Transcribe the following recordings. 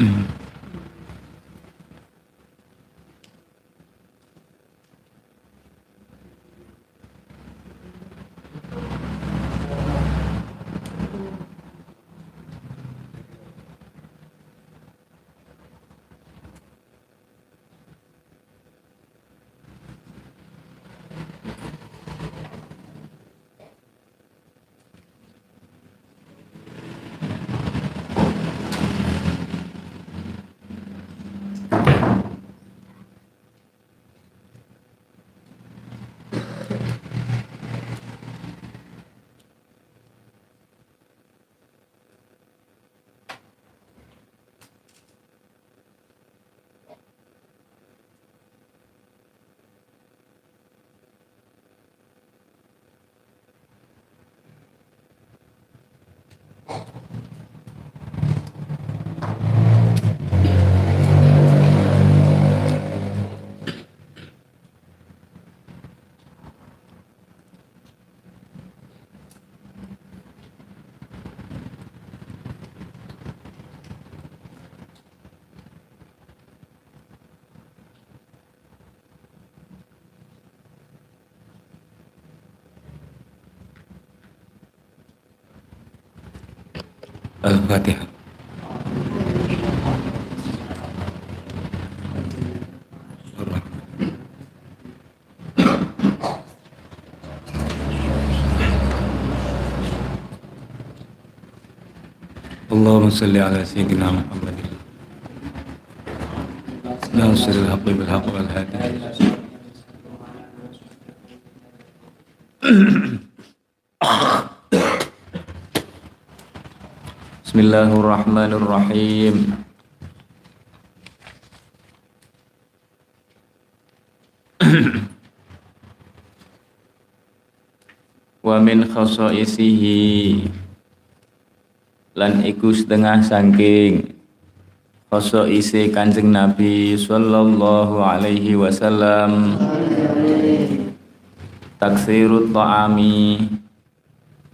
Mm-hmm. Al-Fatihah. اللهم صل على سيدنا محمد ناصر الحق بالحق والهادي Bismillahirrahmanirrahim. Wa min khasaisihi. Lan iku setengah saking khasaisi Kanjeng Nabi sallallahu alaihi wasallam. Taksirut ta'ami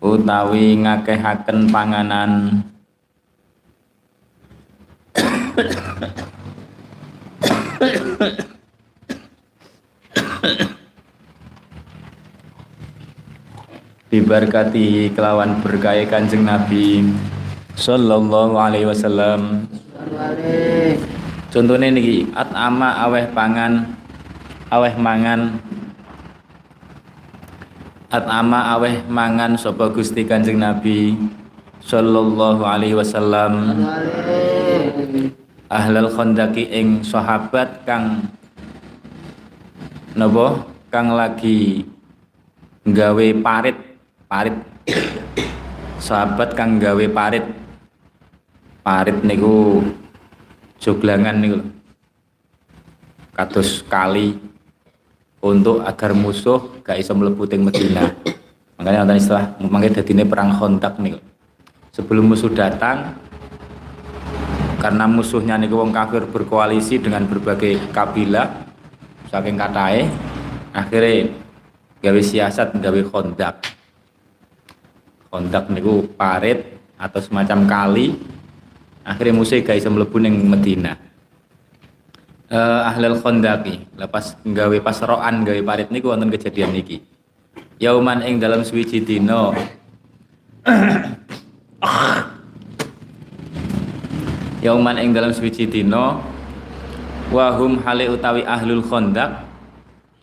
utawi ngakehaken panganan Bibarkati kelawan berkaya kanjeng Nabi. Sallallahu alaihi wasallam. Contohnya niki at ama aweh pangan aweh mangan. At ama aweh mangan sapa Gusti Kanjeng Nabi? Sallallahu alaihi wasallam. Ahlal khandaki ing sahabat kang napa? Kang lagi gawe parit parit. Sahabat kang gawe parit. Parit niku joglangan niku kados kali untuk agar musuh gak iso mlebu teng Madinah makanya wonten istilah mangke dadine perang kontak niku. Sebelum musuh datang karena musuhnya nih wong kafir berkoalisi dengan berbagai kabilah saking katai akhirnya gawe siasat gawe kondak kondak niku parit atau semacam kali. Akhirnya musuh gak bisa mlebu ning Medina. Uh, ahlul kondaki lepas gawe pasroan gawe parit niku wonten kejadian niki. Yauman ing dalam suwiji dino Yauman ing dalam suci dino wahum hale utawi ahlul kondak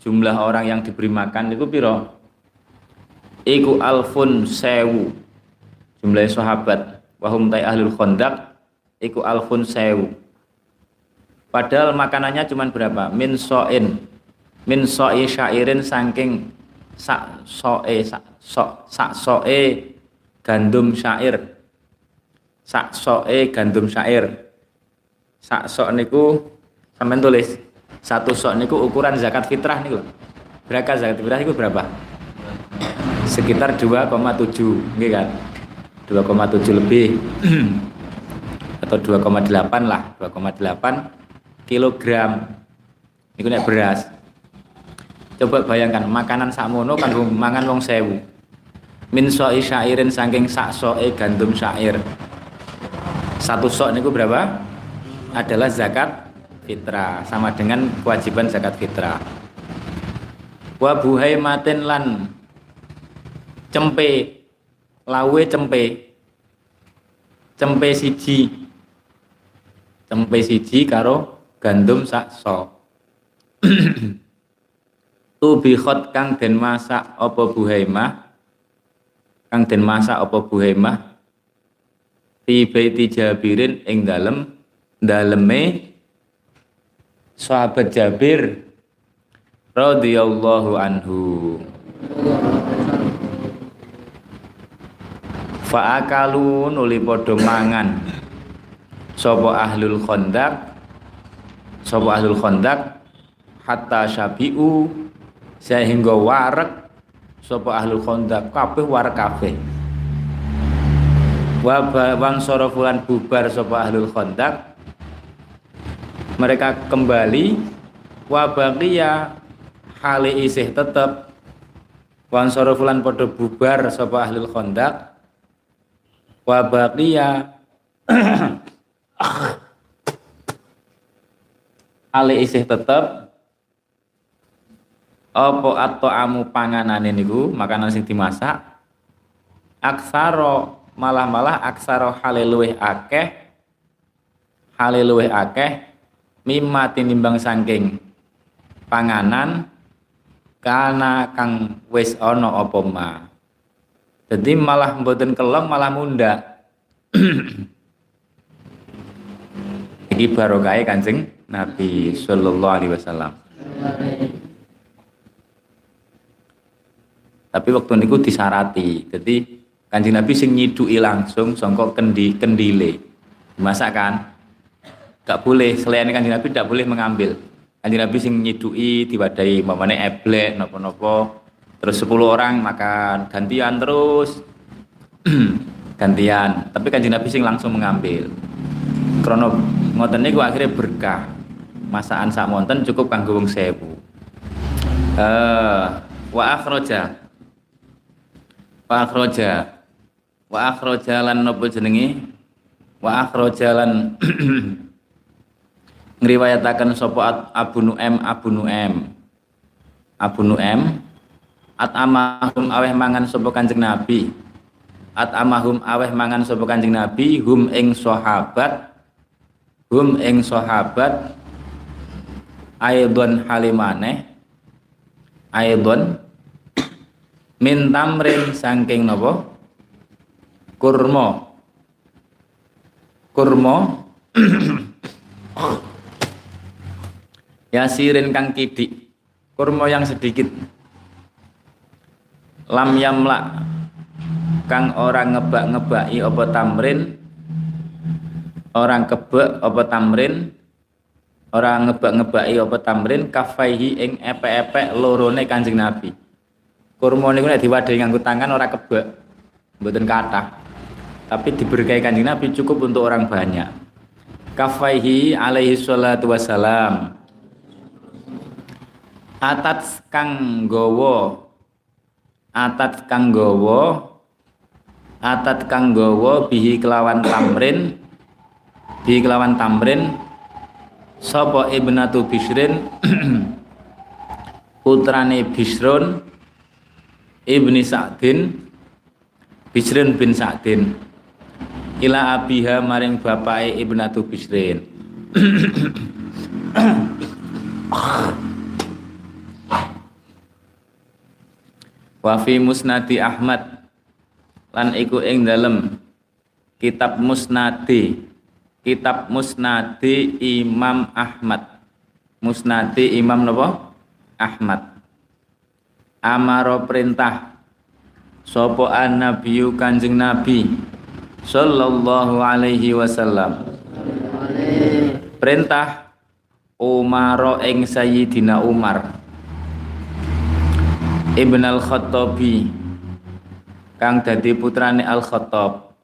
jumlah orang yang diberi makan itu piro iku alfun sewu. Jumlah sahabat. Wahum tai ahlul kondak iku alfun sewu. Padahal makanannya cuma berapa? Min soin. Min soi syairin saking sak soe sak so, sak soe gandum syair. Sak soe gandum syair. Sak sok niku sampean tulis satu sok niku ukuran zakat fitrah niku berapa zakat fitrah niku berapa sekitar 2,7 nggih kan? 2,7 lebih. Atau 2,8 lah 2,8 kilogram. Niku nek beras. Coba bayangkan makanan sakmono kan mangan wong sewu. Min soi syairin saking sak soe gandum syair. Satu sok niku berapa? Adalah zakat fitrah sama dengan kewajiban zakat fitrah. Wa buhaimatin lan cempe. Lawe cempe. Cempe siji. Cempe siji karo gandum sak so tubikhot kang den masak apa buhaimah kang den masak apa buhaimah fi baiti Jabirin ing dalem daleme sahabat Jabir radhiyallahu anhu Fa'akalu nuli padha mangan. Sapa ahlul khandaq sapa ahlul khandaq hatta syabiu sehingga warek. Sapa ahlul khandaq kabeh warek kabeh. Wa bang sorofulan bubar sapa ahlul khandaq mereka kembali wa baqiya hale isih tetep. Wan sorofulan bubar sapa ahlul khandaq wa baqiya ale isih tetep apa atau amu panganan niku makanan sing dimasak aksaro malah-malah aksaro hale luweh akeh hale luweh akeh mimma tinimbang saking panganan kana kang wis ana apa ma jadi malah mboten kelong malah munda. Iki barokah Kanjeng Nabi sallallahu alaihi wasallam. Tapi waktu niku disarati. Jadi Kanjeng Nabi sing nyidui langsung songkok kendi kendile. Dimasak kan? Gak boleh selain Kanjeng Nabi tidak boleh mengambil. Kanjeng Nabi sing nyidui diwadahi mamane eblek napa-napa terus 10 orang makan. Gantian terus. Gantian. Tapi kanjeng Nabi sing langsung mengambil. Krono ngoten niku akhirnya berkah. Masakan sak monten cukup kanggo wong sewu. Uh, wa akhraja. Wa akhraja. Wa akhraja lan napa jenenge wa akhraja lan ngriwayataken sapa Abu Nu'aim Abu Nu'aim. Abu Nu'aim at amahum aweh mangan sapa Kanjeng Nabi? At amahum aweh mangan sapa Kanjeng Nabi? Hum ing sahabat. Hum ing sahabat. Aidon halimane aidon. Min tamrin saking napa? Kurma. Kurma. Yasirin kang kidik. Kurma yang sedikit lam yamla kang orang ngebak-ngebaki apa tamrin. Orang kebek apa tamrin. Orang ngebak-ngebaki apa tamrin. Kafaihi ing epek-epek lorone Kanjeng Nabi. Kurma niku nek diwadahi nganggo tangan ora kebek. Mboten kathah. Tapi diberkahi Kanjeng Nabi cukup untuk orang banyak. Kafaihi alaihi salatu wassalam. Atat kang gowo atat kang atat kang bihi kelawan tamrin bihi kelawan tamrin sapa ibnatu bisrin putrane bisrun ibni sa'din bisrin bin sa'din. Ila abiha maring bapake ibnatu bisrin wa fi musnadi Ahmad lan iku ing dalem kitab musnadi kitab musnadi Imam Ahmad. Musnadi Imam napa? Ahmad. Amaro perintah sapa annabiyyu kanjeng nabi sallallahu alaihi wasallam? Perintah Umar ing Sayyidina Umar Ibn al-Khattabi kang dadi putrane Al-Khattab.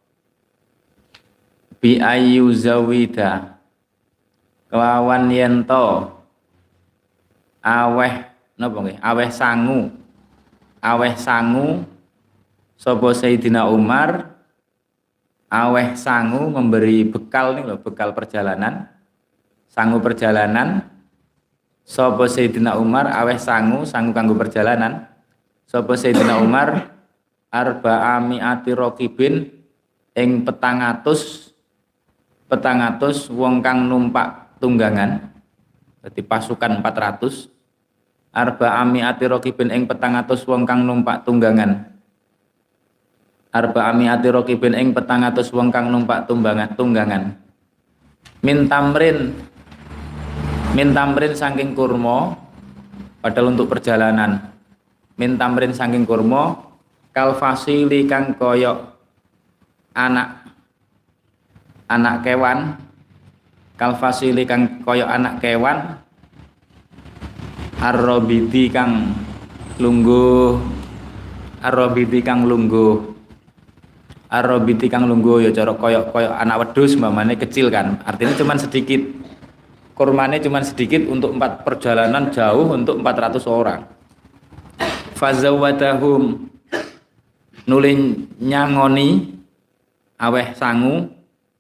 Bi ayu zawida kelawan yento aweh napa nggih? Aweh sangu. Aweh sangu sapa Sayyidina Umar? Aweh sangu memberi bekal nih loh bekal perjalanan. Sangu perjalanan. Sapa Sayyidina Umar? Aweh sangu sangu kanggo perjalanan sapa Sayyidina Umar arba'a ati rokibin ing petang atus petang atus wong kang numpak tunggangan jadi pasukan 400 arba'a ati rokibin ing petang atus wong kang numpak tunggangan. Arba'a ati rokibin ing petang atus wong kang numpak tunggangan tunggangan. Min tamrin min tamrin saking kurma padahal untuk perjalanan min tamrin saking kurma kal fasili kang koyok anak anak kewan. Kal fasili kang koyok anak kewan arrobidi kang lungguh arrobidi kang lungguh. Arrobidi kang lungguh ya cara koyok koyok anak wedus mamane kecil kan. Artinya cuma sedikit. Kurmanya cuma sedikit untuk empat perjalanan jauh untuk 400 orang fazawadahum nulin nyangoni aweh sangu.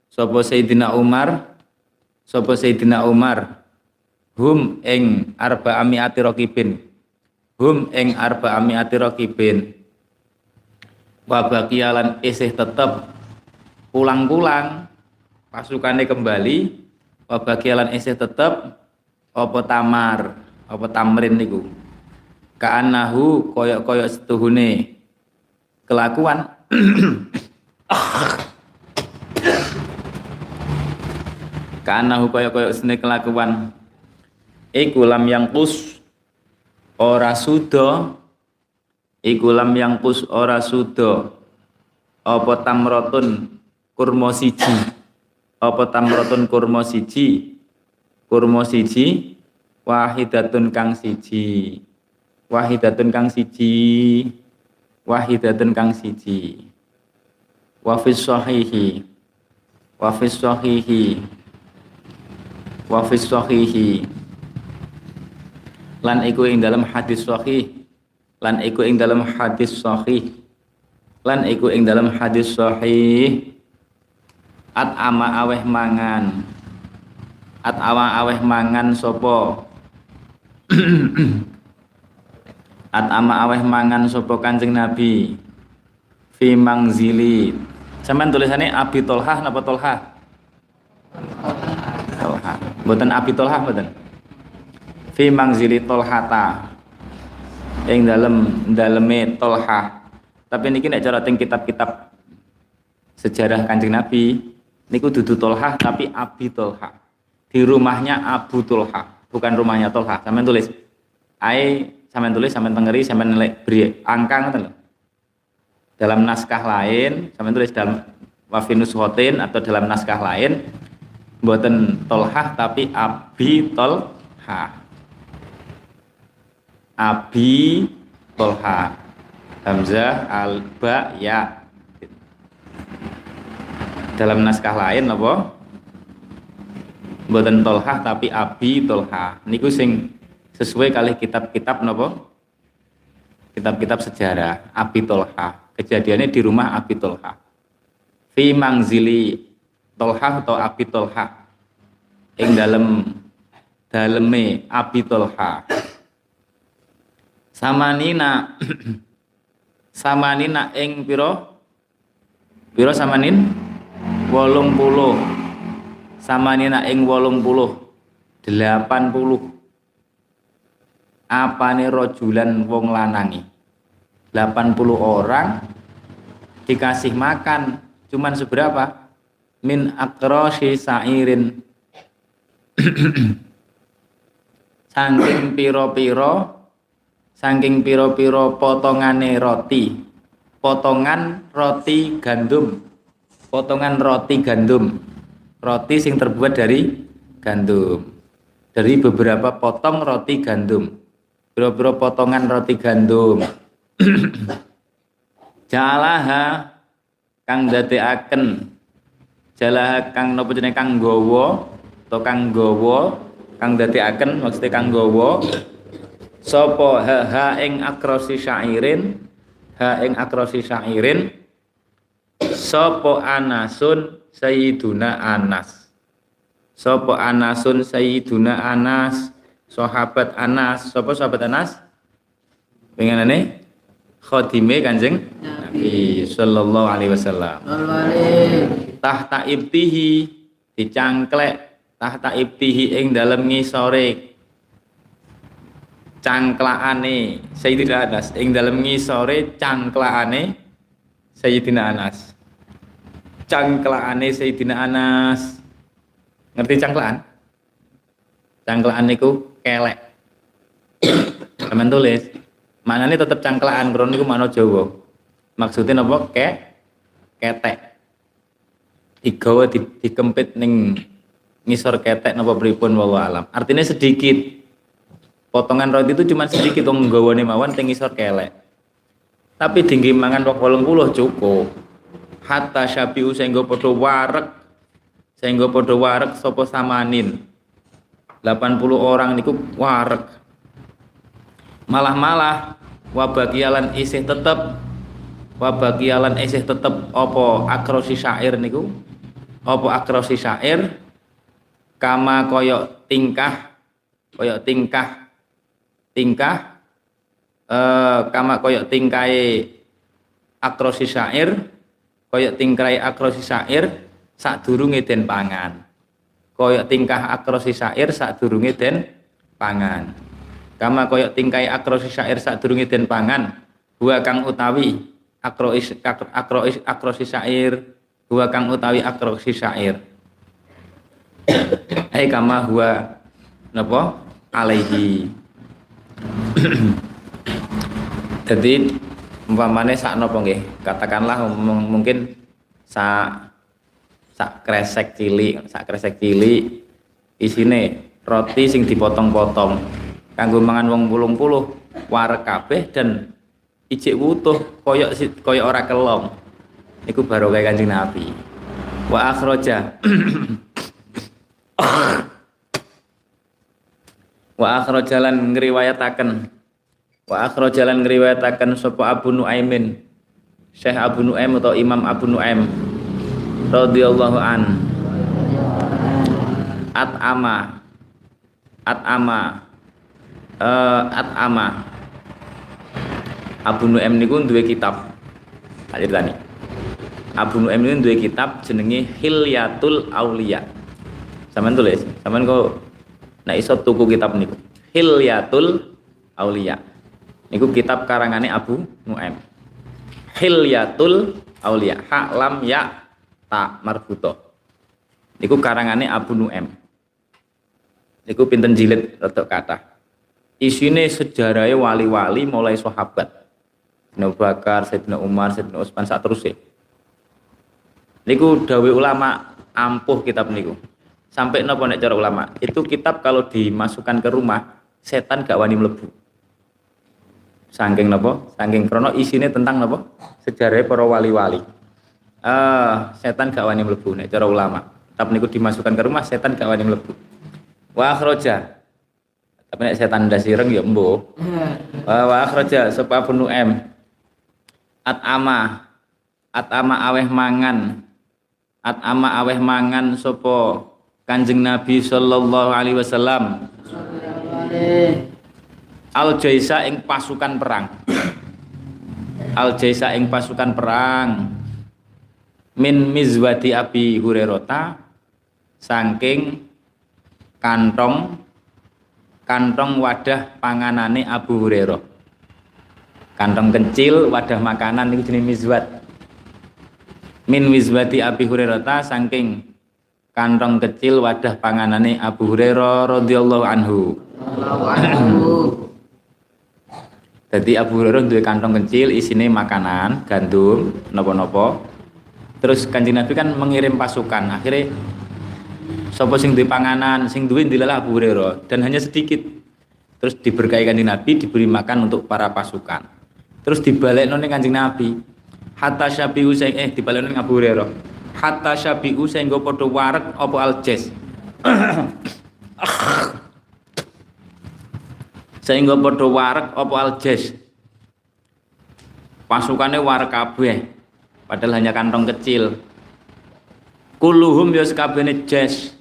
Sapa Sayyidina Umar. Sapa Sayyidina Umar. Hum ing arba amiati rokibin. Hum ing arba amiati rokibin. Wabakialan isih tetep pulang-pulang pasukannya kembali. Wabagialan isih tetep apa tamar apa tamrin niku kaanahu koyok-koyok setuhune. Kelakuan. Kaanahu koyok-koyok sene kelakuan. Iku lam yang pus ora sudo. Iku lam yang pus ora sudo. Apa tamrotun kurma siji? Apa tamrotun kurma siji? Kurma siji wahidatun kang siji wahidatun kang siji. Wahidatun kang siji. Wa fis sahihi. Wa fis sahihi. Wa fis sahihi. Lan iku ing dalam hadis sahih. Lan iku ing dalam hadis sahih. Lan iku ing dalam hadis sahih. At ama aweh mangan. At awa aweh mangan sopo at ama aweh mangan sopo kanjeng nabi. Fi mangzili. Sampean tulisannya abi tolha napa tolha tolha mboten abi tolha mboten? Fi mangzili tolhata. Ing dalem daleme tolha tapi niki nek cara kitab-kitab sejarah kanjeng nabi niku dudu Tolha tapi Abi Tolha di rumahnya Abu Tolha bukan rumahnya Tolha sampean tulis ai sampean tulis sampean tengeri sampean nilai beri angka ngoten dalam naskah lain sampean tulis dalam Wafinus Hotin atau dalam naskah lain buatan Tolha tapi Abi Tolha Abi Tolha Hamzah Alba Ya. Dalam naskah lain apa? Mboten tolha tapi abi tolha niku sing sesuai kali kitab-kitab napa kitab-kitab sejarah abi tolha. Kejadiannya di rumah abi tolha. Fi mangzili tolha atau abi tolha. Ing dalam daleme abi tolha. Samanina samanina ing piro piro samanin? Wolung puluh. Sama nina ing wolung puluh. Delapan puluh apa nih rojulan wong lanangi? 80 orang dikasih makan. Cuman seberapa? Min akrosi sairin. Saking piro-piro saking piro-piro potongane roti. Potongan roti gandum. Potongan roti gandum. Roti sing terbuat dari gandum. Dari beberapa potong roti gandum beberapa potongan roti gandum. Jalaha kang akan jalaha kang nopo jenenge kang gowo atau kang gowo kang akan maksudnya kang gowo sopo ha, ha ing akrosi syairin? Ha ing akrosi syairin? Sopo Anasun Sayyiduna Anas? Sopo Anasun Sayyiduna Anas sahabat Anas. Sapa sahabat Anas? Pengenane khadime Kanjeng Nabi sallallahu alaihi wasallam. Tahta ibtihi dicangklek. Tahta ibtihi ing dalem ngisore. Cangklaane Sayyidina Anas. Ing dalem ngisore cangklaane Sayyidina Anas. Cangklaane Sayyidina Anas. Ngerti cangklaan cangklaan niku kelek. Teman tulis mana ini tetap cangklaan kron niku mana Jawa. Maksudnya apa ke ketek. Digawa di, dikempit ning ngisor ketek napa pripun wallahu alam. Artinya sedikit. Potongan roti itu cuma sedikit wong nggawane mawon teng ngisor kelek. Tapi tinggi mangan wong 80 cukup. Hatta syabiu sehingga padha warek sehingga padha warek sapa samanin 80 orang niku warek malah-malah wabagialan isih tetep wabagialan isih tetep apa akrosi syair niku? Apa akrosi syair? Kama koyok tingkah koyok tingkah tingkah eh, kama koyok tingkai akrosi syair koyok tingkai akrosi syair sadurunge den pangan. Koyok tingkah akrosi syair sadurunge den pangan. Kama koyok tingkai akrosi syair sadurunge den pangan. Gua kang utawi akrois akrois akrosi syair. Gua kang utawi akrosi syair. Hei kama huwa napa alaihi. Jadi umpamane sak napa nggih? Katakanlah mungkin sak sak kresek cilik sak kresek cilik isine roti sing dipotong-potong kanggo mangan wong pulung puluh warek kabeh dan ijik wutuh koyok koyok ora kelong. Niku baru kayak kanjeng Nabi. Wa akhraja. Wa akhraja lan ngriwayataken. Wa akhraja lan ngriwayataken sapa Abu Nuaimin. Syekh Abu Nuaim atau Imam Abu Nuaim radhiyallahu an. At ama at ama uh, at ama Abu Nu'aim niku duwe kitab. Tak tani Abu Nu'aim niku duwe kitab jenenge Hilyatul Auliya. Sampean tulis. Sampean kok nek iso tuku kitab niku. Hilyatul Auliya. Niku kitab karangane Abu Nu'aim. Hilyatul Auliya. Hak lam ya tak marbuto niku karangane Abu Nu'em niku pinten jilid rotok kata isine sejarahnya wali-wali mulai sahabat Sayyidina Bakar, Sayyidina Umar, Sayyidina Utsman saat terus ya. Niku dawe ulama ampuh kitab niku. Sampai nopo nek cara ulama, itu kitab kalau dimasukkan ke rumah, setan gak wani mlebu. Saking nopo? Saking krono isine tentang nopo? Sejarah para wali-wali uh, setan gak wani mlebu nek cara ulama. Tapi niku dimasukkan ke rumah setan gak wani mlebu. Wa akhraja. Tapi nek setan ndas ireng ya embo. Wa akhraja sapa bunu M. At ama at ama aweh mangan. At ama aweh mangan sapa Kanjeng Nabi sallallahu alaihi wasallam. Al Jaisa ing pasukan perang. Al Jaisa ing pasukan perang min mizwati Abi Hurairah saking kantong kantong wadah panganane Abu Hurairah. Kantong kecil wadah makanan itu jenis mizwat. Min mizwati Abi Hurairah saking kantong kecil wadah panganane Abu Hurairah radhiyallahu anhu. Jadi Abu Hurairah duwe kantong kecil isine makanan, gandum, nopo-nopo terus kanjeng Nabi kan mengirim pasukan. Akhirnya sopo sing duwe panganan sing duwe dilalah Abu Hurairah dan hanya sedikit. Terus diberkahi kanjeng Nabi diberi makan untuk para pasukan. Terus dibalik ning kanjeng Nabi. Hatta syabiu sing eh dibalik ning Abu Hurairah. Hatta syabiu sehingga padha warek apa aljes. Sehingga padha warek apa aljes. Pasukannya warek kabeh padahal hanya kantong kecil kuluhum ya sekabehane jes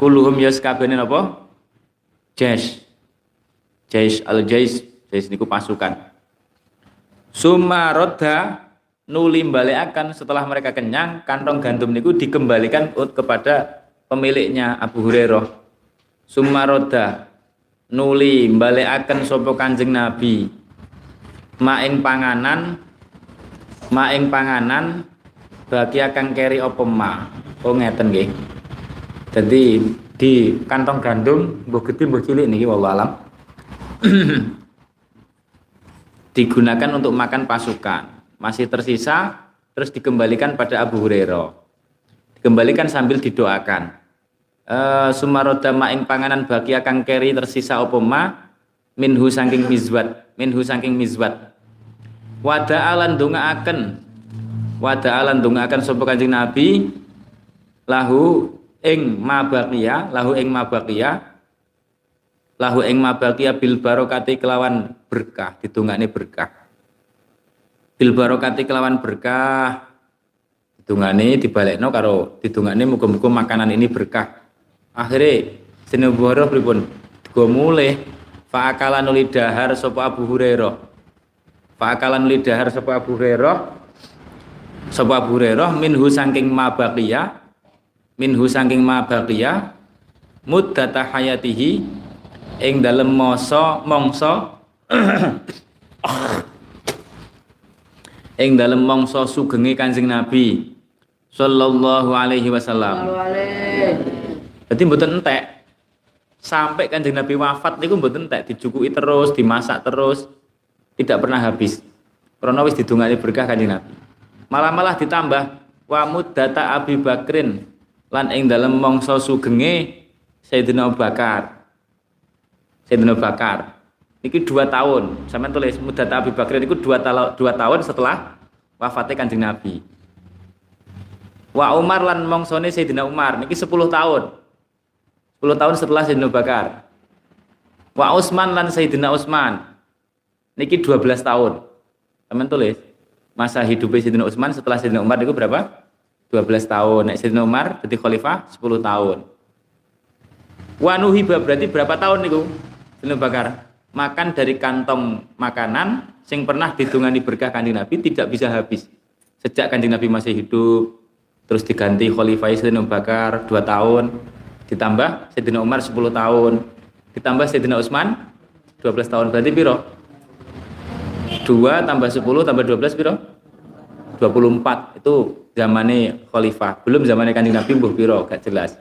Kuluhum yas kabehane napa? Jais. Jais al-jais, jais niku pasukan. Summa rodha nuli akan setelah mereka kenyang, kantong gandum niku dikembalikan kepada pemiliknya Abu Hurairah. Summa rodha nuli akan sapa Kanjeng Nabi maing panganan maing panganan bagi akan keri apa ma? Oh ngeten nggih. Jadi di kantong gandum mbok gede mbok cilik alam. Digunakan untuk makan pasukan. Masih tersisa terus dikembalikan pada Abu Hurairah. Dikembalikan sambil didoakan. Uh, sumaroda maing panganan bagi akan keri tersisa opoma minhu saking mizwat minhu saking mizwat wada alan akan wada alan akan sopo kanjeng nabi? Lahu ing mabakia lahu ing mabakia lahu ing mabakia bil barokati kelawan berkah ditungane berkah. Bil barokati kelawan berkah ditungane dibalekno karo ditungane muga-muga makanan ini berkah. Akhirnya buhara pripun? Gue mulai fa'akalan nuli dahar sapa Abu Hurairah fa'akalan nuli dahar sapa Abu Hurairah? Sapa Abu Hurairah? Minhu saking mabaqiya minhu saking mabaqiya muddata hayatihi ing dalem masa mangsa ing dalem mangsa sugenge Kanjeng Nabi sallallahu alaihi wasallam. Jadi mboten entek. Sampai Kanjeng Nabi wafat niku mboten entek, dicukui terus, dimasak terus, tidak pernah habis. Karena wis didungani berkah Kanjeng Nabi. Malah-malah ditambah wa muddata Abi Bakrin lan ing dalem mangsa sugenge Sayyidina Abu Bakar. Sayyidina Abu Bakar. Niki dua tahun. Sampeyan tulis muddata Abi Bakrin niku dua, dua tahun setelah wafatnya Kanjeng Nabi. Wa Umar lan mongsone Sayyidina Umar niki 10 tahun. 10 tahun setelah Sayyidina Bakar. Wa Utsman lan Sayyidina Utsman. Niki 12 tahun. Teman tulis. Masa hidup Sayyidina Utsman setelah Sayyidina Umar itu berapa? 12 tahun. Nek Sayyidina Umar jadi khalifah 10 tahun. Wa nuhiba berarti berapa tahun niku? Sayyidina Bakar. Makan dari kantong makanan sing pernah didungani berkah Kanjeng Nabi tidak bisa habis. Sejak Kanjeng Nabi masih hidup terus diganti khalifah Sayyidina Bakar 2 tahun ditambah Sayyidina Umar 10 tahun ditambah Sayyidina Utsman 12 tahun berarti piro 2 tambah 10 tambah 12 piro? 24 itu zamannya khalifah. Belum zamannya kanjeng Nabi mbuh piro? Gak jelas.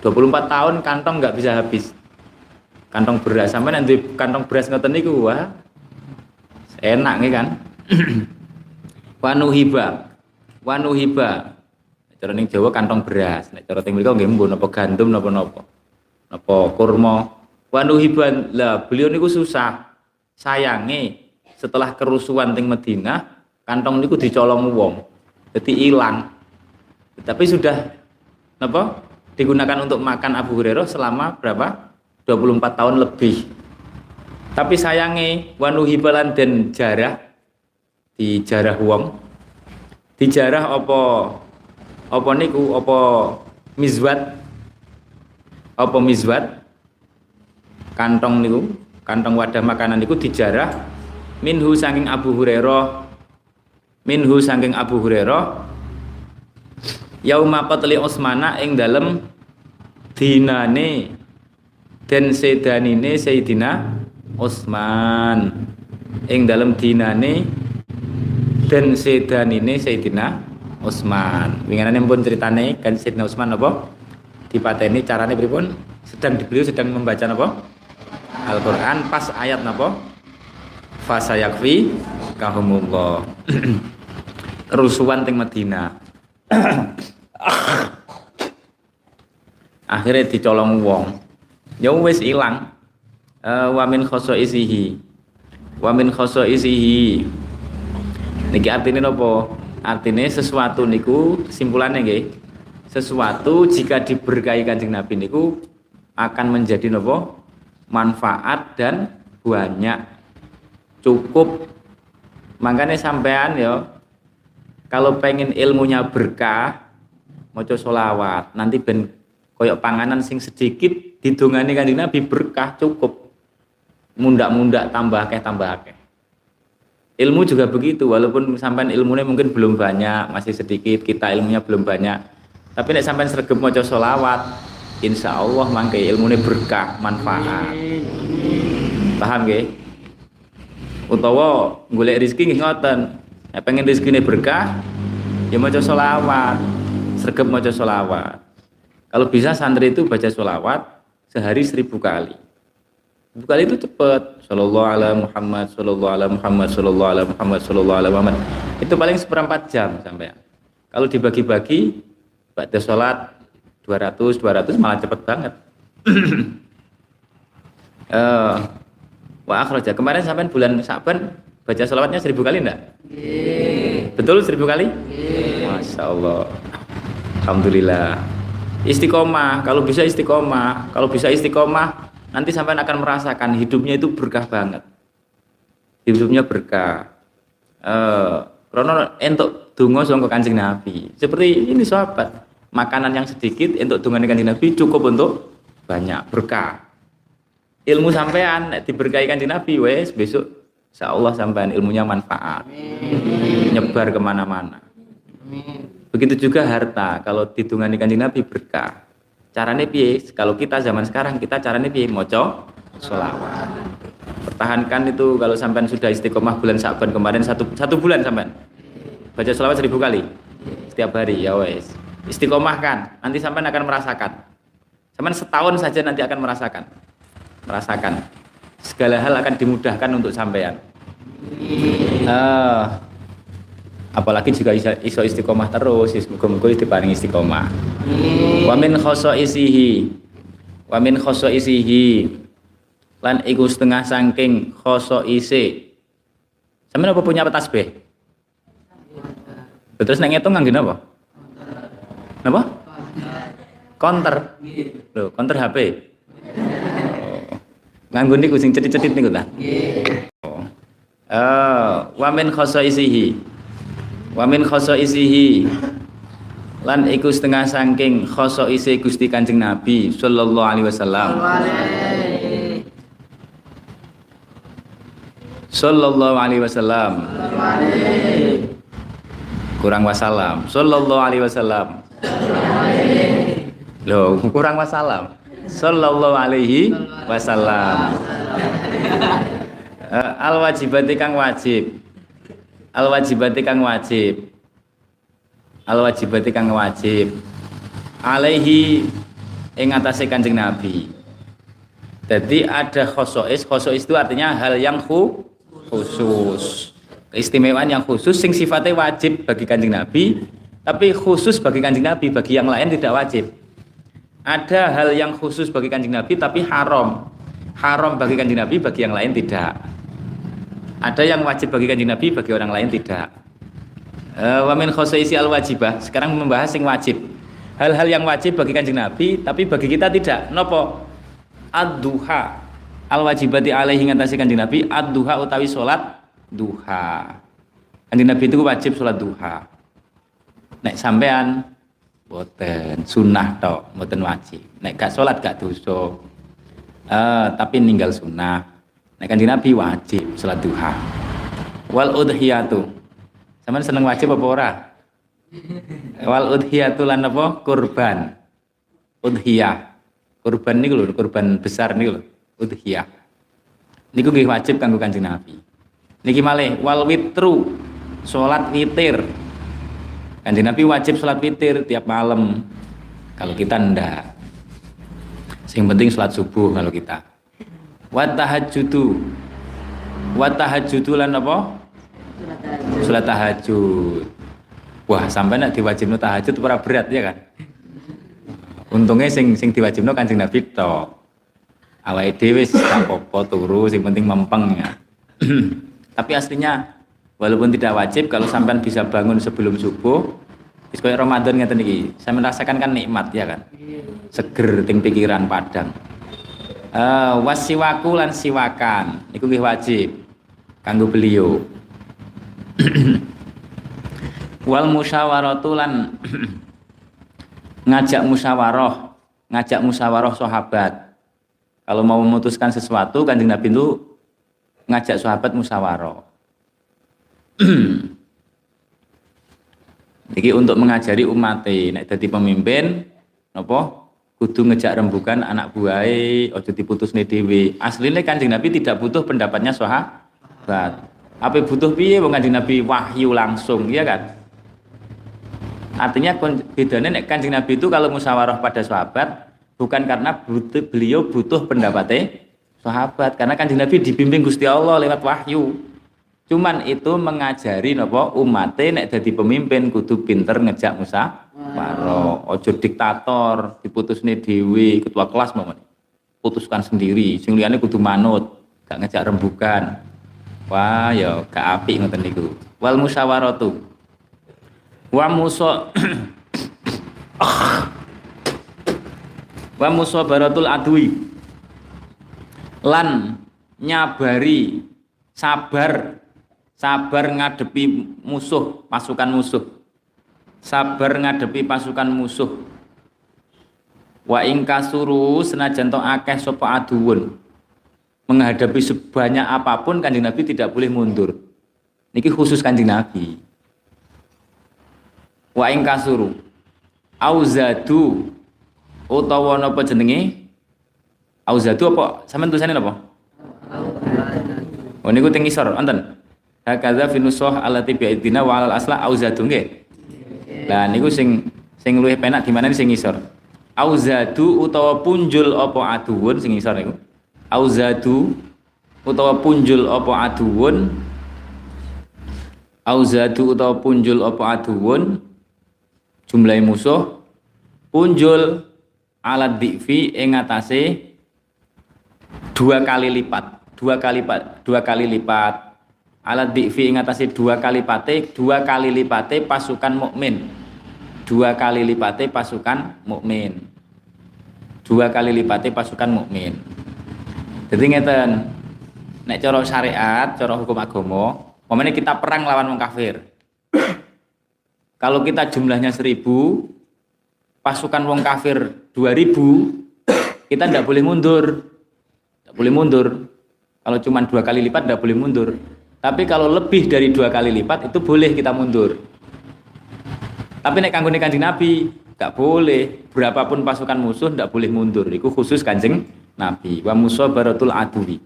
24 tahun kantong nggak bisa habis. Kantong beras. Sampai nanti kantong beras ngoten niku wah enak nih kan wanuhiba wanuhiba Cara ning Jawa kantong beras, nek cara teng mriku nggih mbun napa gandum napa napa. Napa kurma. Wanuhiban lah beliau niku susah. Sayange setelah kerusuhan teng Madinah, kantong niku dicolong wong. Jadi hilang. Tapi sudah napa digunakan untuk makan Abu Hurairah selama berapa? 24 tahun lebih. Tapi sayange wanuhibalan dan jarah di jarah wong. Di jarah apa apa niku apa mizwat apa mizwat kantong niku kantong wadah makanan niku dijarah minhu saking Abu Hurairah minhu saking Abu Hurairah yauma qatli Utsmana ing dalem dinane dan sedanine Sayyidina Utsman ing dalem dinane dan sedanine Sayyidina Utsman. Winginane pun ceritane kan Sayyidina Utsman apa? Dipateni carane pripun? Sedang beliau sedang membaca apa? Al-Qur'an pas ayat napa? Fasayakfi kahumullah. Kerusuhan teng Madinah. Akhirnya dicolong wong. Ya wis ilang. Uh, wa min isihi. Wa min isihi. Niki artinya napa? Artinya sesuatu niku kesimpulannya nggih. Sesuatu jika diberkahi Kanjeng Nabi niku akan menjadi nopo manfaat dan banyak cukup makanya sampean ya kalau pengen ilmunya berkah mau solawat nanti ben koyok panganan sing sedikit didongani kanjeng Nabi berkah cukup. Mundak-mundak tambah akeh tambah akeh. Ilmu juga begitu, walaupun sampai ilmunya mungkin belum banyak, masih sedikit, kita ilmunya belum banyak. Tapi nek sampai sergap maca solawat, insya Allah mangke ilmunya berkah, manfaat. Paham gak? Utawa golek rezeki nggih ngoten. Nek pengen rezekine berkah, ya maca solawat, sergap maca solawat. Kalau bisa santri itu baca solawat sehari seribu kali. Seribu kali itu cepat. Sallallahu ala Muhammad, sallallahu ala Muhammad, sallallahu ala Muhammad, sallallahu ala Muhammad. Itu paling seperempat jam sampai. Kalau dibagi-bagi, baca sholat 200, 200 malah cepet banget. uh, Wah akhraja. Kemarin sampai bulan Saban baca sholawatnya seribu kali enggak? Betul seribu kali? Masya Allah. Alhamdulillah. Istiqomah. Kalau bisa istiqomah. Kalau bisa istiqomah nanti sampai akan merasakan hidupnya itu berkah banget. Hidupnya berkah. Uh, krono entuk dungo sangka kancing nabi. Seperti ini sahabat. Makanan yang sedikit untuk dungo kancing nabi cukup untuk banyak berkah ilmu sampean diberkahi kancing nabi wes besok Insya Allah sampean ilmunya manfaat Amin. nyebar ke mana-mana Begitu juga harta, kalau ditungani kanjeng Nabi berkah. Caranya piye? Kalau kita zaman sekarang, kita caranya piye? Moco sholawat. Pertahankan itu kalau sampai sudah istiqomah bulan Saban kemarin satu, satu bulan sampai baca sholawat seribu kali setiap hari ya wes istiqomah kan nanti sampai akan merasakan sampai setahun saja nanti akan merasakan merasakan segala hal akan dimudahkan untuk sampean. Uh, apalagi jika iso istiqomah terus muga-muga diparingi istiqomah. Wa min isihi wa min isihi lan iku setengah saking isi sampeyan apa punya tasbih? Terus nang ngitung nganggo apa? Napa? Counter lho counter HP. Nganggo niku sing cetit-cetit niku ta? Oh. Uh, wa min isihi wa min isihi lan iku setengah saking isi Gusti Kanjeng Nabi sallallahu alaihi wasallam. Sallallahu alaihi wasallam. Kurang wasalam. Sallallahu alaihi wasallam. Loh kurang wasalam sallallahu alaihi wasallam. Eh, al wajibati kang wajib. Al wajibati kang wajib. Al wajibati kang wajib. Alaihi ing atase Kanjeng Nabi. Jadi ada khosois khosois itu artinya hal yang khusus. Keistimewaan yang khusus sing sifatnya wajib bagi Kanjeng Nabi tapi khusus bagi Kanjeng Nabi bagi yang lain tidak wajib ada hal yang khusus bagi Kanjeng Nabi tapi haram haram bagi Kanjeng Nabi bagi yang lain tidak ada yang wajib bagi kanjeng Nabi, bagi orang lain tidak. Uh, wa min al wajibah. Sekarang membahas yang wajib. Hal-hal yang wajib bagi kanjeng Nabi, tapi bagi kita tidak. Nopo? Ad-duha. Al wajibati alaihi ngatasi kanjeng Nabi, ad-duha utawi salat duha. Kanjeng Nabi itu wajib salat duha. Nek sampean boten sunnah tok, boten wajib. Nek gak salat gak dosa. Uh, tapi ninggal sunnah Nek kanjeng Nabi wajib salat duha. Wal udhiyatu. Sampeyan seneng wajib apa ora? Wal udhiyatu lan apa? Kurban. Udhiyah. Kurban niku lho, kurban besar niku lho. Udhiyah. Niku nggih wajib kanggo kanjeng Nabi. Niki malih wal witru. Salat witir. Kanjeng Nabi wajib salat witir tiap malam. Kalau kita ndak. Sing penting salat subuh kalau kita. Wa tahajjudu. Wa tahajjudu lan apa? Salat tahajud. Wah sampai nak diwajibno tahajud ora berat ya kan? Untungnya sing sing diwajibno kanjeng Nabi to awake dhewe wis apa turu sing penting mempeng ya. Tapi aslinya walaupun tidak wajib kalau sampean bisa bangun sebelum subuh wis koyo Ramadan ngeten iki saya merasakan kan nikmat ya kan seger ting pikiran padang uh, wasiwaku lan siwakan iku nggih wajib kanggo beliau wal musyawaratu lan ngajak musyawarah ngajak musyawarah sahabat. Kalau mau memutuskan sesuatu, Kanjeng Nabi itu ngajak sahabat musyawarah. Jadi untuk mengajari umat nek jadi pemimpin apa kudu ngejak rembukan anak buahai ojo diputusne dhewe. Aslinya Kanjeng Nabi tidak butuh pendapatnya sahabat. Apa butuh piye wong Kanjeng Nabi wahyu langsung, ya kan? Artinya bedanya nek Kanjeng Nabi itu kalau musyawarah pada sahabat bukan karena butuh, beliau butuh pendapatnya sahabat karena Kanjeng Nabi dibimbing Gusti Allah lewat wahyu. Cuman itu mengajari nopo umatnya nek jadi pemimpin kudu pinter ngejak Musa Waro, ojo diktator, diputusne dewi ketua kelas momen. Putuskan sendiri, sing liyane kudu manut, gak ngejak rembukan. Wah, ya gak apik ngoten niku. Wal musyawaratu. Wa musa Wa musabaratul adwi. Lan nyabari sabar sabar ngadepi musuh, pasukan musuh. Sabar ngadepi pasukan musuh. Wa ingkasuru senajan to akeh sapa aduwun. Menghadapi sebanyak apa pun Kanjeng Nabi tidak boleh mundur. Niki khusus Kanjeng Nabi. Wa ingkasuru auzadu utawa napa jenenge? Auzadu apa? Sampeyan tulisane napa? Oh niku teng isor, wonten hakaza finusoh alati bi'idina wa alal asla auzadu nggih. Lah niku sing sing luwih penak di mana sing ngisor? Auzadu utawa punjul apa aduwun sing ngisor niku? Auzadu utawa punjul apa aduwun? Auzadu utawa punjul apa aduwun? Jumlah musuh. Punjul alat divi ing dua kali lipat dua kali lipat dua kali lipat alat divi ingatasi dua kali pate dua kali lipate pasukan mukmin. Dua kali lipate pasukan mukmin. Dua kali lipate pasukan mukmin. Jadi ngeten nek cara syariat cara hukum agama momennya kita perang lawan wong kafir. Kalau kita jumlahnya seribu pasukan wong kafir dua ribu kita tidak boleh mundur. Tidak boleh mundur. Kalau cuma dua kali lipat tidak boleh mundur tapi kalau lebih dari dua kali lipat itu boleh kita mundur. Tapi naik kanggo kanjeng Nabi nggak boleh. Berapapun pasukan musuh nggak boleh mundur. Itu khusus kanjeng Nabi. Wa baratul adui.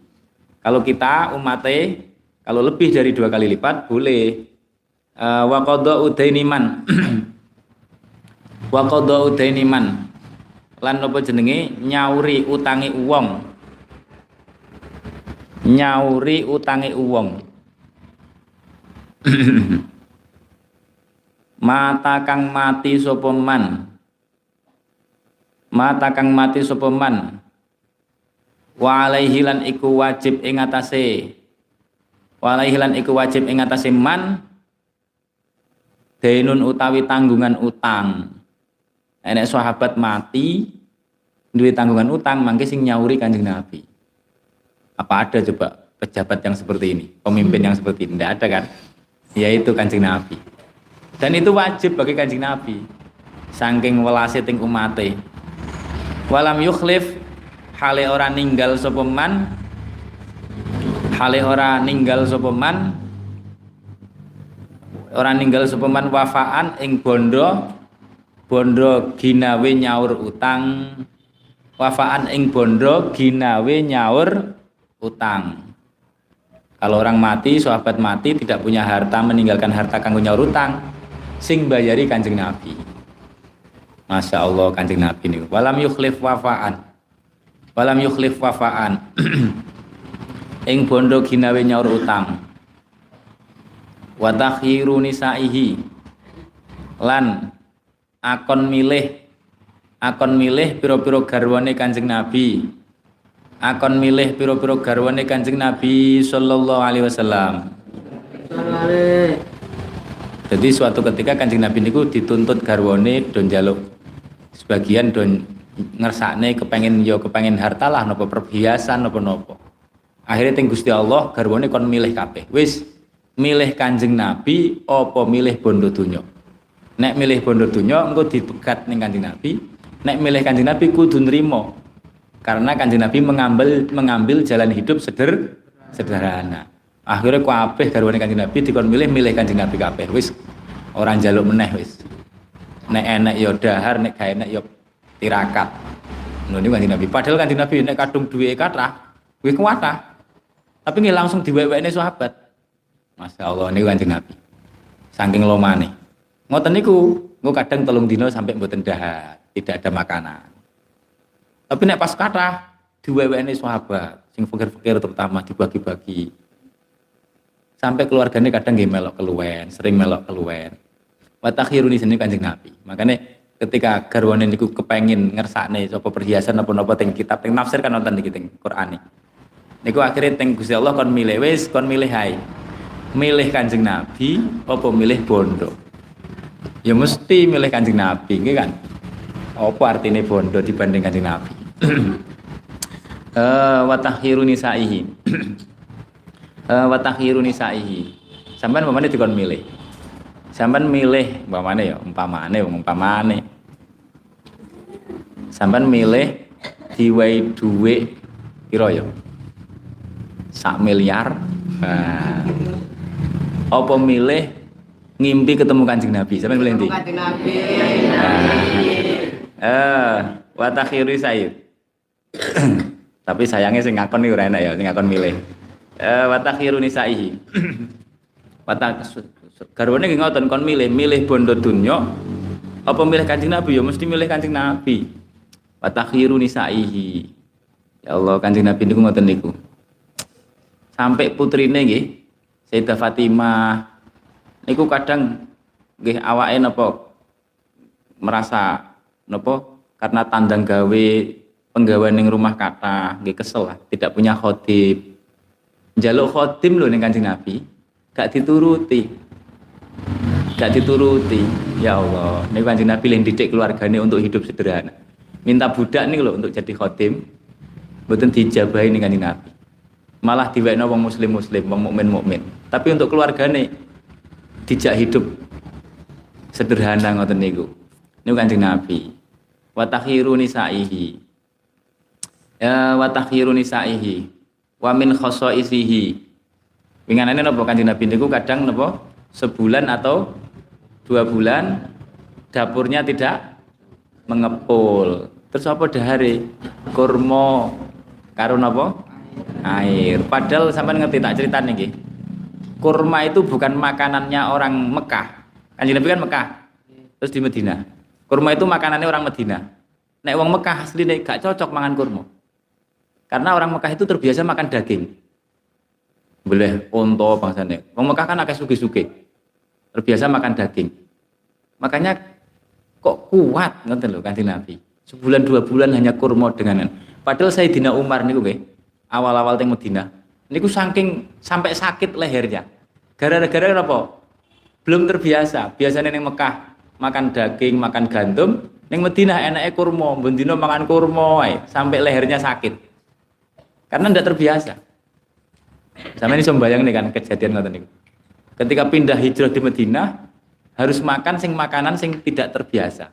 Kalau kita umatnya kalau lebih dari dua kali lipat boleh. Uh, wa qadha udainiman. wa qadha udainiman. Lan apa jenenge nyauri utangi uwong. Nyauri utangi uwong mata kang mati sapa man? Mata kang mati sapa man? Wa iku wajib ing atase. Wa iku wajib ing atase man? Denun utawi tanggungan utang. Enek sahabat mati duwe tanggungan utang mangke sing nyauri Kanjeng Nabi. Apa ada coba pejabat yang seperti ini? Pemimpin yang seperti ini? Tidak ada kan yaitu kancing Nabi. Dan itu wajib bagi kancing Nabi. Saking welase ting umate. Walam yukhlif hale ora ninggal sapa man hale ora ninggal sapa man ora ninggal sapa man wafaan ing bondo bondo ginawe nyaur utang wafaan ing bondo ginawe nyaur utang kalau orang mati, sahabat mati tidak punya harta meninggalkan harta kanggo utang, sing bayari Kanjeng Nabi. Masya Allah Kanjeng Nabi ini. Walam yukhlif wafaan. Walam yukhlif wafaan. Ing bondo ginawe nyaur utang. Wa takhiru nisaihi. Lan akon milih akon milih piro-piro garwane Kanjeng Nabi akan milih piro-piro garwane Kanjeng Nabi sallallahu alaihi wasallam. Jadi suatu ketika Kanjeng Nabi niku dituntut garwane don jaluk sebagian don ngersakne kepengen yo kepengen harta lah nopo perhiasan nopo nopo. Akhirnya ting Gusti Allah garwane kon milih kabeh. Wis milih Kanjeng Nabi opo milih bondo dunyo. Nek milih bondo dunyo engko dipegat ning Kanjeng Nabi, nek milih kanjeng Nabi kudu nrimo. Karena kanjeng Nabi mengambil mengambil jalan hidup seder sederhana. Akhirnya kabeh garwane kanjeng Nabi dikon milih milih kanjeng Nabi kabeh. Wis orang jaluk meneh wis. Nek enek yo ya dahar, nek gak enek yo ya tirakat. Ngono kanjeng Nabi. Padahal kanjeng Nabi nek kadung duwe kathah, kuwi kuwata. Tapi nggih langsung diwewekne sahabat. Masya Allah ini kanjeng Nabi. Saking lomane. Ngoten niku, engko kadang telung dino sampai mboten dahar tidak ada makanan. Tapi nek pas kata diwewene sahabat, sing fakir-fakir terutama dibagi-bagi. Sampai keluarganya kadang nggih melok keluwen, sering melok keluwen. Wa takhiruni sini Kanjeng Nabi. Makanya ketika garwane niku kepengin ngersakne sapa perhiasan apa-apa teng kitab teng nafsir kan nonton iki teng Qur'an Niku akhirnya teng Gusti Allah kon milih wis kon milih hai. Milih Kanjeng Nabi apa milih bondo? Ya mesti milih Kanjeng Nabi, nggih kan? apa artinya bondo dibanding kanjeng Nabi uh, watahhiru nisaihi. Uh, watahhiru nisaihi. Sampean umpamane dikon milih. Sampean milih umpamane ya umpamane umpamane. Sampean milih diwai duwe piro ya? Sak miliar. Nah. apa milih ngimpi ketemu kanjeng Nabi? Sampean milih ndi kanjeng Nabi. Nah. Eh, wa. Tapi sayangnya sing ngakon iki ora enak ya, sing ngakon milih. Eh, wa takhiru nisaihi. Wa garwane nggih ngoten kon milih, milih bondo dunyo apa milih Kanjeng Nabi ya mesti milih Kanjeng Nabi. Wa takhiru nisaihi. Ya Allah, Kanjeng Nabi niku ngoten niku. Sampai putrine nggih Sayyidah Fatimah niku kadang nggih awake napa merasa nopo karena tandang gawe penggawean ning rumah kata nggih kesel lah tidak punya khotib. Jaluk khotim loh ning Kanjeng Nabi gak dituruti. Gak dituruti. Ya Allah ini Kanjeng Nabi yang didik keluarganya untuk hidup sederhana. Minta budak nih loh untuk jadi khotim betul dijabahi ning Kanjeng Nabi. Malah diwekno wong muslim muslim wong mukmin mukmin tapi untuk keluarganya dijak hidup sederhana ngoten niku. Ini kanjeng Nabi. Watakhiru nisaihi. Ya watakhiru nisaihi. Wa min khosoisihi. Winganane napa kanjeng Nabi niku kadang napa sebulan atau dua bulan dapurnya tidak mengepul. Terus apa dahare? Kurma karo napa? Air. Padahal sampean ngerti tak cerita nih Kurma itu bukan makanannya orang Mekah. Kanjeng Nabi kan Mekah. Terus di Medina. Kurma itu makanannya orang Medina. Nek wong Mekah asli gak cocok mangan kurma. Karena orang Mekah itu terbiasa makan daging. Boleh onto bangsane. Wong Mekah kan akeh suge-suge. Terbiasa makan daging. Makanya kok kuat ngoten lho Kanjeng Nabi. Sebulan dua bulan hanya kurma dengan Padahal saya Dina Umar niku nggih, awal-awal teng Medina. Niku saking sampai sakit lehernya. Gara-gara apa? Belum terbiasa. Biasanya neng Mekah makan daging, makan gandum, ning Madinah enake kurma, bendino makan kurma sampai lehernya sakit. Karena ndak terbiasa. Sama ini sembayang nih kan kejadian niku. Ketika pindah hijrah di Madinah harus makan sing makanan sing tidak terbiasa.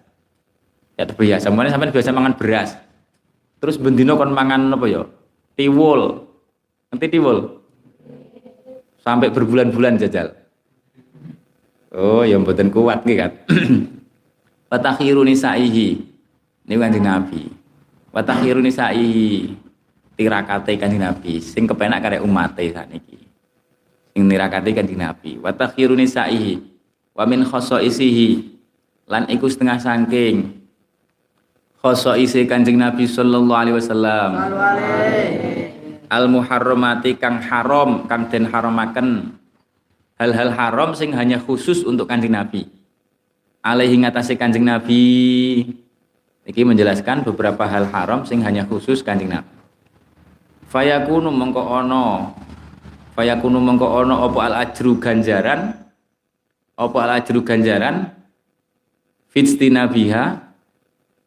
Ya terbiasa. Mulane sampean biasa makan beras. Terus bendino kon mangan apa ya? Tiwul. Nanti tiwul. Sampai berbulan-bulan jajal. Oh, ya mboten kuat nggih kan. Watakhiru nisaihi. Ini kanjeng Nabi. Watakhiru nisaihi. Tirakate kanjeng Nabi sing kepenak karek umate sakniki. Sing nirakate kanjeng Nabi. Watakhiru nisaihi. Wa min khosoisihi. Lan iku setengah sangking khosoisi kanjeng Nabi sallallahu alaihi wasallam. Al muharramati kang haram kang den haramaken hal-hal haram sing hanya khusus untuk kanjeng Nabi. Alaihi ngatasi kanjeng Nabi. Iki menjelaskan beberapa hal haram sing hanya khusus kanjeng Nabi. Fayakunu mengko ono. Fayakunu mengko ono opo al ajru ganjaran? Opo al ajru ganjaran? Fitstina biha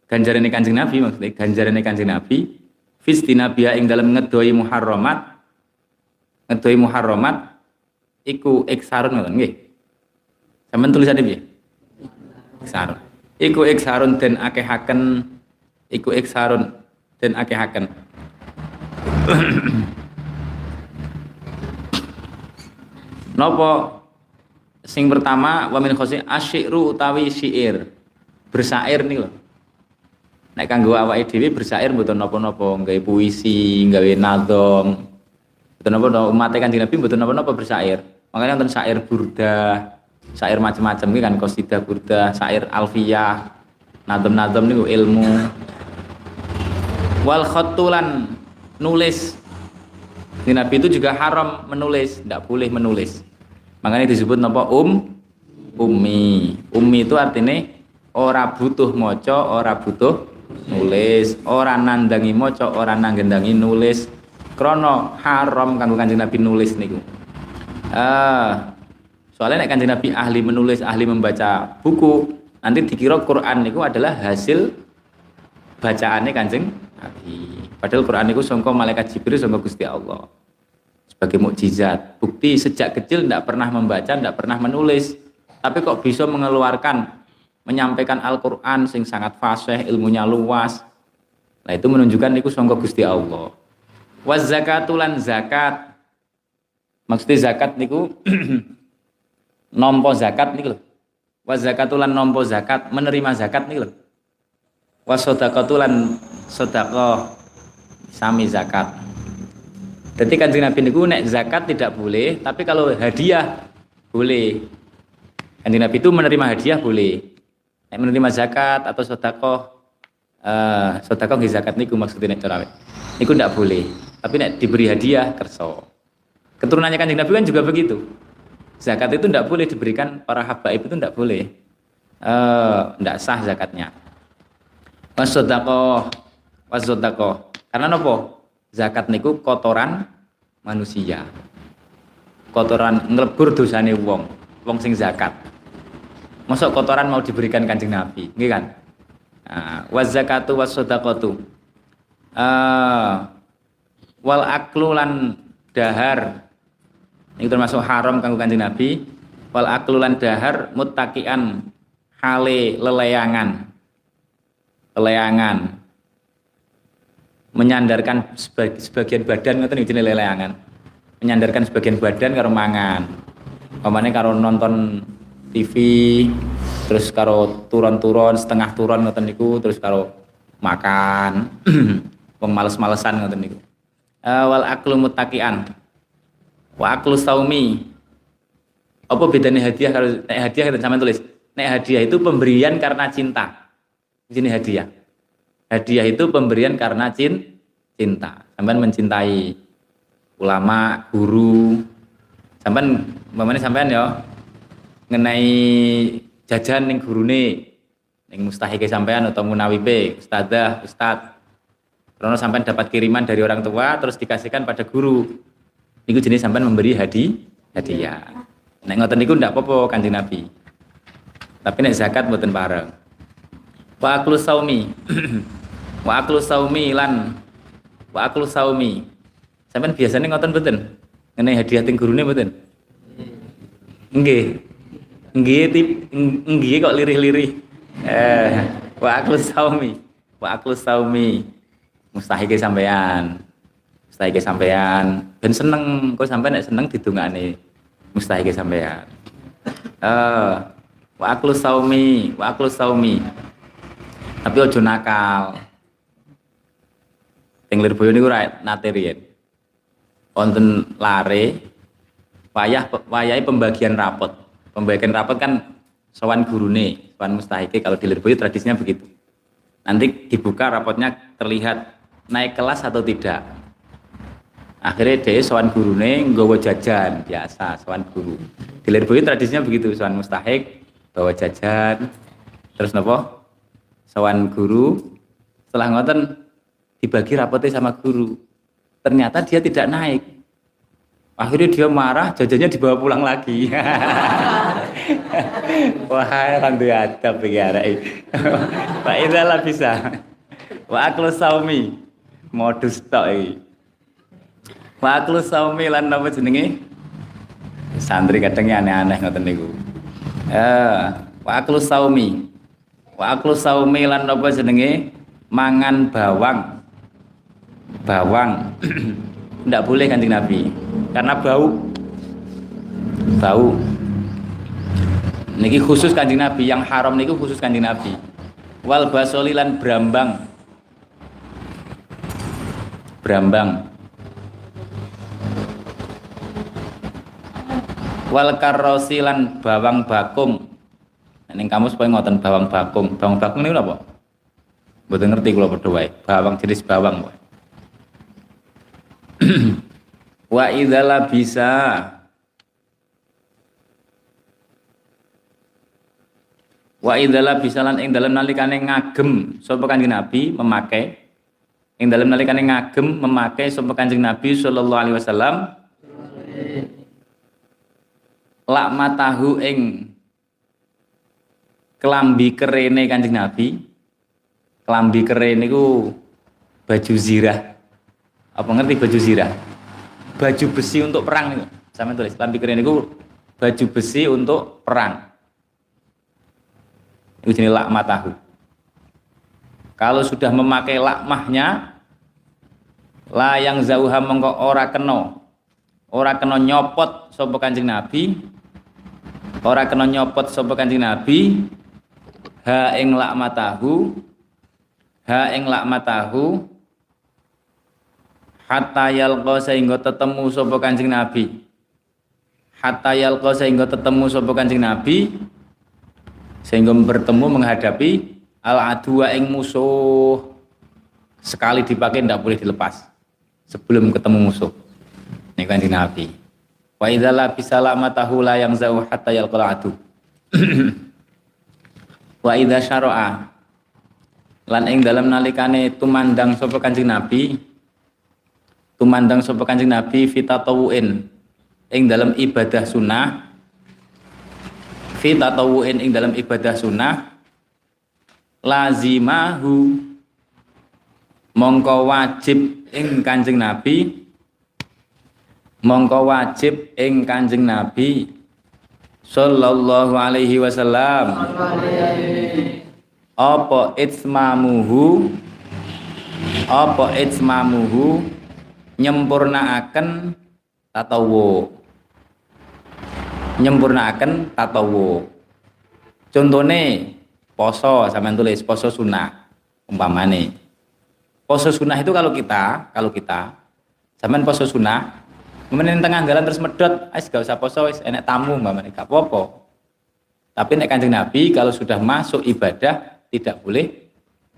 ganjaran kanjeng Nabi maksudnya ganjaran kanjeng Nabi. Fitstina biha ing dalam ngedoi muharramat. Ngedoi muharramat iku iksarun ngoten nggih. Sampeyan tulisane piye? Iksarun. Iku iksarun den akehaken. Iku iksarun dan akehaken Nopo sing pertama wa min khosi asyiru utawi syair bersair nih loh nek kanggo awake dhewe bersair mboten napa-napa nggawe puisi nggawe nadom mboten napa umat kan Nabi mboten napa-napa bersair. Makanya wonten syair burda syair macam-macam kan qasidah burda syair alfiyah nadom-nadom niku ilmu. Wal khatulan nulis di Nabi itu juga haram menulis, tidak boleh menulis. Makanya disebut napa um ummi. Ummi itu artinya ora butuh moco, ora butuh nulis, ora nandangi moco, ora nanggendangi nulis. Krono haram kanggo Kanjeng Nabi nulis niku. Uh, soalnya nek Kanjeng Nabi ahli menulis, ahli membaca buku, nanti dikira Quran niku adalah hasil bacaannya Kanjeng Nabi. Padahal Quran itu songko malaikat Jibril songko Gusti Allah. Sebagai mukjizat. Bukti sejak kecil tidak pernah membaca, tidak pernah menulis. Tapi kok bisa mengeluarkan, menyampaikan Al-Quran sing sangat fasih, ilmunya luas. Nah itu menunjukkan itu songko Gusti Allah. Was zakatulan zakat. Maksudnya zakat niku nompo zakat niku loh. Was zakatulan nompo zakat, menerima zakat niku loh. Was sodakatulan sodakoh sami zakat. Jadi kanjeng Nabi niku nek zakat tidak boleh, tapi kalau hadiah boleh. Kanjeng Nabi itu menerima hadiah boleh. Nek menerima zakat atau sodakoh, uh, sodakoh nggih zakat niku maksudnya nek cara Niku tidak boleh. Tapi nek diberi hadiah kerso. Keturunannya kanjeng Nabi kan juga begitu. Zakat itu tidak boleh diberikan para habaib itu tidak boleh. Uh, sah zakatnya. Wasodakoh, wasodakoh karena nopo? Zakat niku kotoran manusia. Kotoran ngelebur dosane wong, wong sing zakat. Masuk kotoran mau diberikan Kanjeng Nabi, nggih kan? Nah, wa zakatu was sadaqatu. Uh, wal aklu lan dahar ini termasuk haram kanggo Kanjeng Nabi. Wal aklu lan dahar muttaqian hale leleyangan. Leleyangan menyandarkan sebagian badan ngoten iki leleangan. Menyandarkan sebagian badan karo mangan. Pamane karo nonton TV terus karo turun-turun setengah turun ngoten niku terus karo makan. Wong males-malesan ngoten niku. Uh, wal aklu mutakian. Wa aklu saumi. Apa bedanya hadiah kalau nek hadiah kita sama tulis. Nek hadiah itu pemberian karena cinta. Di sini hadiah Hadiah itu pemberian karena cinta. Sampai mencintai ulama, guru. Sampai mamane sampean ya ngenai jajan ning gurune ning mustahike sampean atau munawibe, ustadzah, ustad. Karena sampean dapat kiriman dari orang tua terus dikasihkan pada guru. Niku jenis sampean memberi hadi, hadiah. Nek ngoten niku ndak apa-apa Kanjeng Nabi. Tapi nek zakat mboten bareng. Wa aklu saumi. wa aklu saumi lan wa aklu saumi. Sampean biasanya ngoten mboten? Ngene hadiah teng gurune mboten? Nggih. Nggih tip nggih kok lirih-lirih. Eh wa aklu saumi. Wa aklu saumi. Mustahike sampean mustahike sampean ben seneng kok sampean nek seneng didongane mustahike sampean eh wa aklu saumi wa aklu saumi. Tapi ojo nakal Teng Lirboyo niku ra nate riyen. Wonten lare wayah wayahe pembagian rapot. Pembagian rapot kan sowan gurune, sowan mustahike kalau di Lirboyo tradisinya begitu. Nanti dibuka rapotnya terlihat naik kelas atau tidak. Akhirnya dia sowan gurune nggawa jajan biasa sowan guru. Di Lirboyo tradisinya begitu, sowan mustahik bawa jajan. Terus nopo? Sowan guru setelah ngoten dibagi rapotnya sama guru. Ternyata dia tidak naik. Akhirnya dia marah, jajannya dibawa pulang lagi. Wah, orang tuh adab begini. Pak Idalah bisa. Wa aklu saumi modus tok iki. Wa aklu saumi lan napa jenenge? Santri kadang aneh-aneh ngoten niku. Eh, wa aklu saumi. Wa aklu saumi lan napa jenenge? mangan bawang bawang. Tidak boleh kanjeng Nabi. Karena bau. Bau. Niki khusus kanjeng Nabi. Yang haram niki khusus kanjeng Nabi. Wal basolilan brambang. Brambang. Wal karosilan bawang bakung Neng kamu supaya ngoten bawang bakung. Bawang bakung ini apa? Betul ngerti kalau berdua Bawang jenis bawang. Wa idala bisa Wa idala bisa lan ing dalam nalikane ngagem sapa Kanjeng Nabi memakai ing dalam nalikane ngagem memakai sapa Kanjeng Nabi sallallahu alaihi wasallam lak matahu ing kelambi kerene Kanjeng Nabi. Kelambi keren itu baju zirah. Apa ngerti baju zirah? Baju besi untuk perang itu. Sama tulis kelambi keren itu baju besi untuk perang. Itu jenis lakmah tahu. Kalau sudah memakai lakmahnya, lah yang zauha mengko ora keno, ora keno nyopot sapa Kanjeng Nabi, ora kena nyopot sapa Kanjeng Nabi ha ing lakmatahu ha ing lakmatahu hatta yalqa sehingga tetemu sapa Kanjeng Nabi. Hatta yalqa sehingga tetemu sapa Kanjeng Nabi. Sehingga bertemu menghadapi al adwa ing musuh. Sekali dipakai tidak boleh dilepas sebelum ketemu musuh. Ini Kanjeng Nabi. Wa idza labisa lakmatahu la yang zau hatta yalqa adu wa idza syara'a. Lan ing dalam nalikane tumandang sapa Kanjeng Nabi tumandang sapa Kanjeng Nabi fitatawuin ing dalam ibadah sunnah fitatawuin ing dalam ibadah sunnah lazimahu. Mongko wajib ing Kanjeng Nabi mongko wajib ing Kanjeng Nabi sallallahu alaihi wasallam. Apa itsmamuhu? Apa itsmamuhu nyempurnaaken tatawu nyempurnaaken tatawu contohnya poso sampean tulis poso sunnah umpamane poso sunnah itu kalau kita kalau kita sampean poso sunnah Kemudian tengah jalan terus medot, ais gak usah poso, wis enek tamu mbak gak apa-apa. Tapi nek kanjeng Nabi kalau sudah masuk ibadah tidak boleh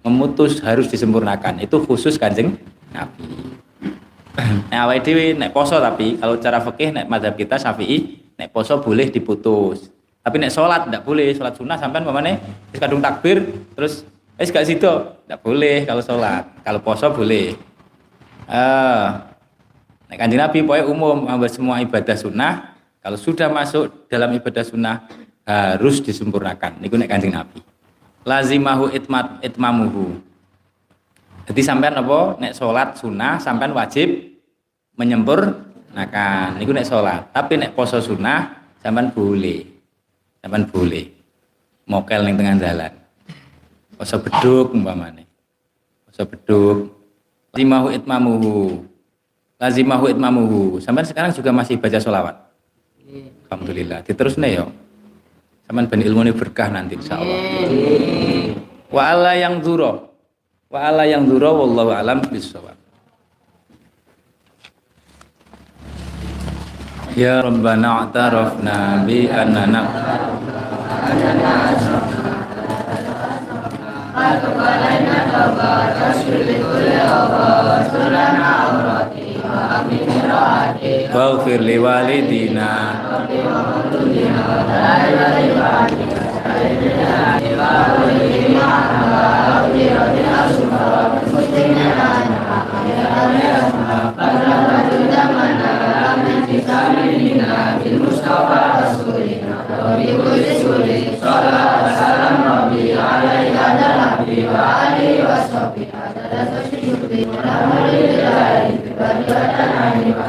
memutus harus disempurnakan. Itu khusus kanjeng Nabi. Nah, awal dewi nek poso tapi kalau cara fikih nek madhab kita Syafi'i nek poso boleh diputus. Tapi nek sholat tidak boleh, sholat sunnah sampai mana? Wis kadung takbir terus eh gak situ, tidak boleh kalau sholat. Kalau poso boleh. Uh, Nah, kanjeng Nabi pokoknya umum hampir semua ibadah sunnah kalau sudah masuk dalam ibadah sunnah harus disempurnakan. Niku nek kanjeng Nabi. Lazimahu itmat itmamuhu. Jadi sampean apa nek sholat sunnah sampean wajib menyempurnakan. Niku nek sholat. Tapi nek poso sunnah sampean boleh. Sampean boleh. Mokel ning tengah jalan. Poso beduk umpamane. Poso beduk. Lazimahu itmamuhu lazimahu itmamuhu. Sampai sekarang juga masih baca sholawat. Yeah. Alhamdulillah. Diterus nih yo. Sampai ben ilmu ini berkah nanti insya Allah. Yeah. Wa ala yang duro wa ala yang dura wallahu alam bisawab. Ya Rabbana a'tarafna bi annana. Waghfir li walidina Waghfir li walidina.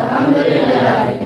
Alhamdulillah.